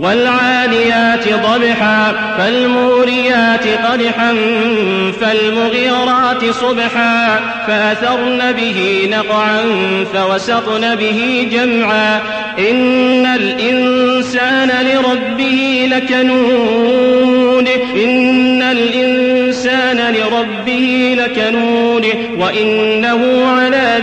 والعاليات ضبحا فالموريات قدحا فالمغيرات صبحا. فأثرن به نقعا فوسطن به جمعا. إن الإنسان لربه لكنود إن الإنسان لربه لكنود وإنه على